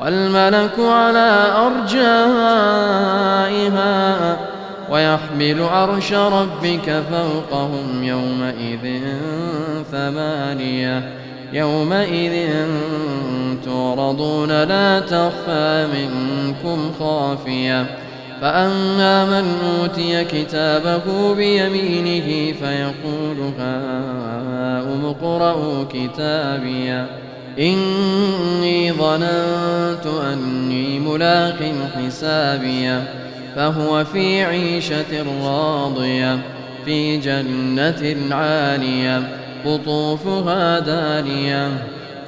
والملك على أرجائها ويحمل عرش ربك فوقهم يومئذ ثمانية. يومئذ تعرضون لا تخفى منكم خافية. فأما من أوتي كتابه بيمينه فيقول هاؤم اقرءوا كتابيه إني ظننت أني ملاق حسابيا فهو في عيشة راضية في جنة عالية قطوفها دانية.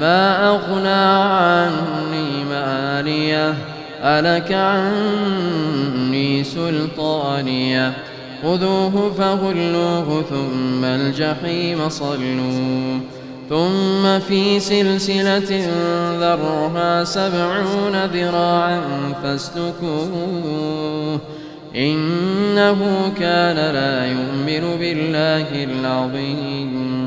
ما أغنى عني مالية ألك عني سلطانية. خذوه فغلوه ثم الجحيم صلوه ثم في سلسلة ذرها سبعون ذراعا فاسلكوه. إنه كان لا يؤمن بالله العظيم.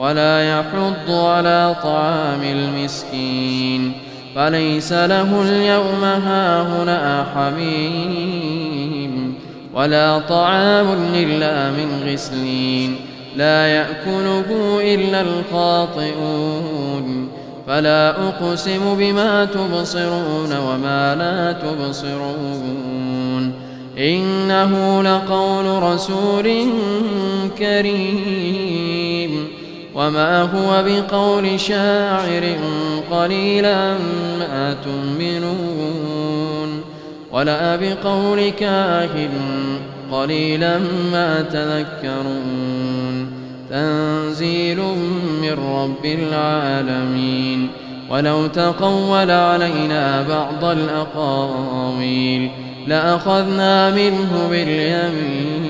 ولا يحض على طعام المسكين. فليس له اليوم هاهنا حميم ولا طعام إلا من غسلين. لا يأكله إلا الخاطئون. فلا أقسم بما تبصرون وما لا تبصرون. إنه لقول رسول كريم. وما هو بقول شاعر قليلا ما تؤمنون ولا بقول كاهن قليلا ما تذكرون تنزيل من رب العالمين ولو تقول علينا بعض الأقاويل لأخذنا منه باليمين